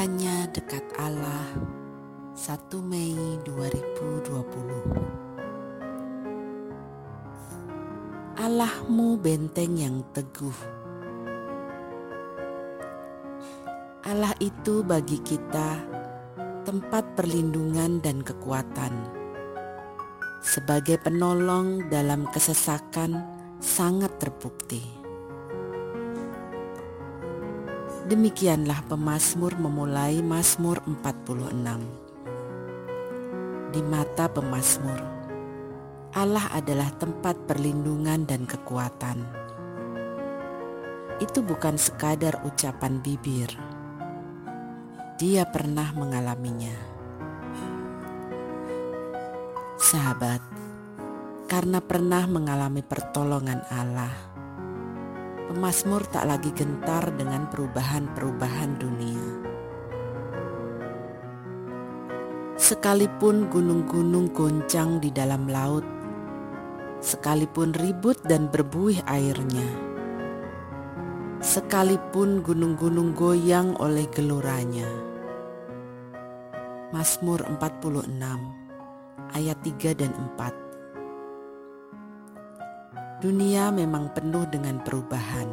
Hanya dekat Allah. 1 Mei 2020 Allahmu benteng yang teguh. Allah itu bagi kita tempat perlindungan dan kekuatan. Sebagai penolong dalam kesesakan sangat terbukti. Demikianlah pemazmur memulai Mazmur 46. Di mata pemazmur, Allah adalah tempat perlindungan dan kekuatan. Itu bukan sekadar ucapan bibir. Dia pernah mengalaminya. Sahabat, karena pernah mengalami pertolongan Allah, Pemasmur tak lagi gentar dengan perubahan-perubahan dunia. Sekalipun gunung-gunung goncang di dalam laut, sekalipun ribut dan berbuih airnya, sekalipun gunung-gunung goyang oleh geloranya. Mazmur 46 ayat 3 dan 4 Dunia memang penuh dengan perubahan,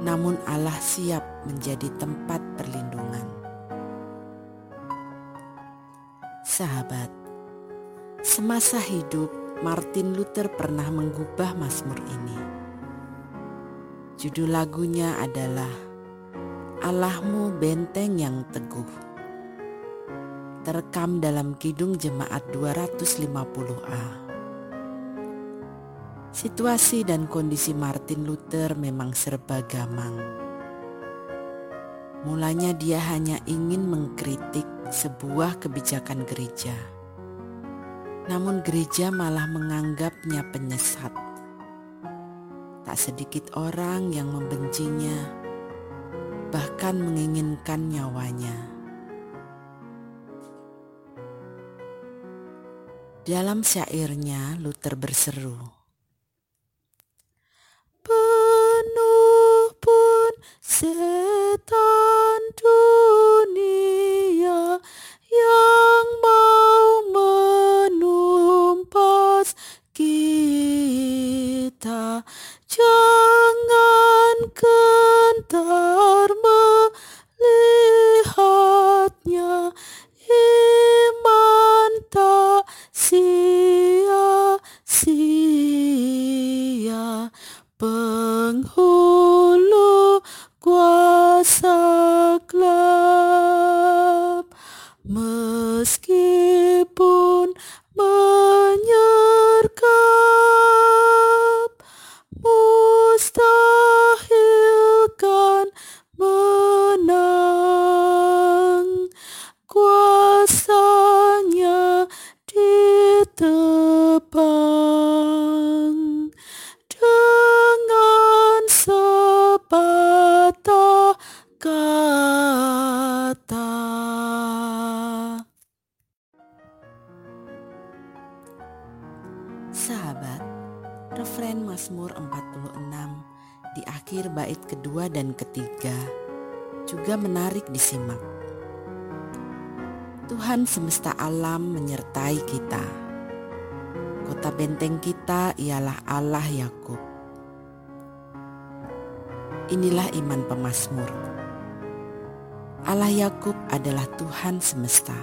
namun Allah siap menjadi tempat perlindungan. Sahabat, semasa hidup Martin Luther pernah menggubah Mazmur ini. Judul lagunya adalah Allahmu benteng yang teguh. Terekam dalam Kidung Jemaat 250A. Situasi dan kondisi Martin Luther memang serba gamang. Mulanya dia hanya ingin mengkritik sebuah kebijakan gereja. Namun gereja malah menganggapnya penyesat. Tak sedikit orang yang membencinya, bahkan menginginkan nyawanya. Dalam syairnya, Luther berseru, jangan gentar melihatnya. Iman tak sia-sia. Penghulu Sahabat, referen Mazmur 46 di akhir bait kedua dan ketiga juga menarik disimak. Tuhan semesta alam menyertai kita. Kota benteng kita ialah Allah Yakub. Inilah iman pemazmur. Allah Yakub adalah Tuhan semesta.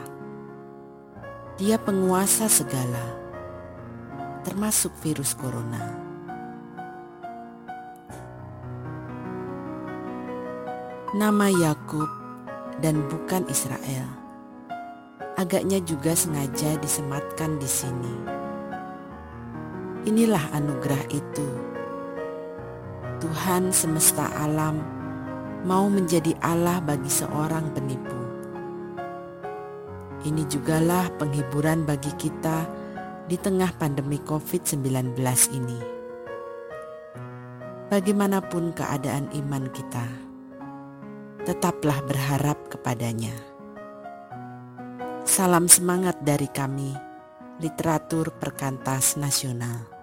Dia penguasa segala, termasuk virus corona. Nama Yakub dan bukan Israel. Agaknya juga sengaja disematkan di sini. Inilah anugerah itu. Tuhan semesta alam mau menjadi Allah bagi seorang penipu. Ini jugalah penghiburan bagi kita di tengah pandemi COVID-19 ini. Bagaimanapun keadaan iman kita, tetaplah berharap kepadanya. Salam semangat dari kami, Literatur Perkantas Nasional.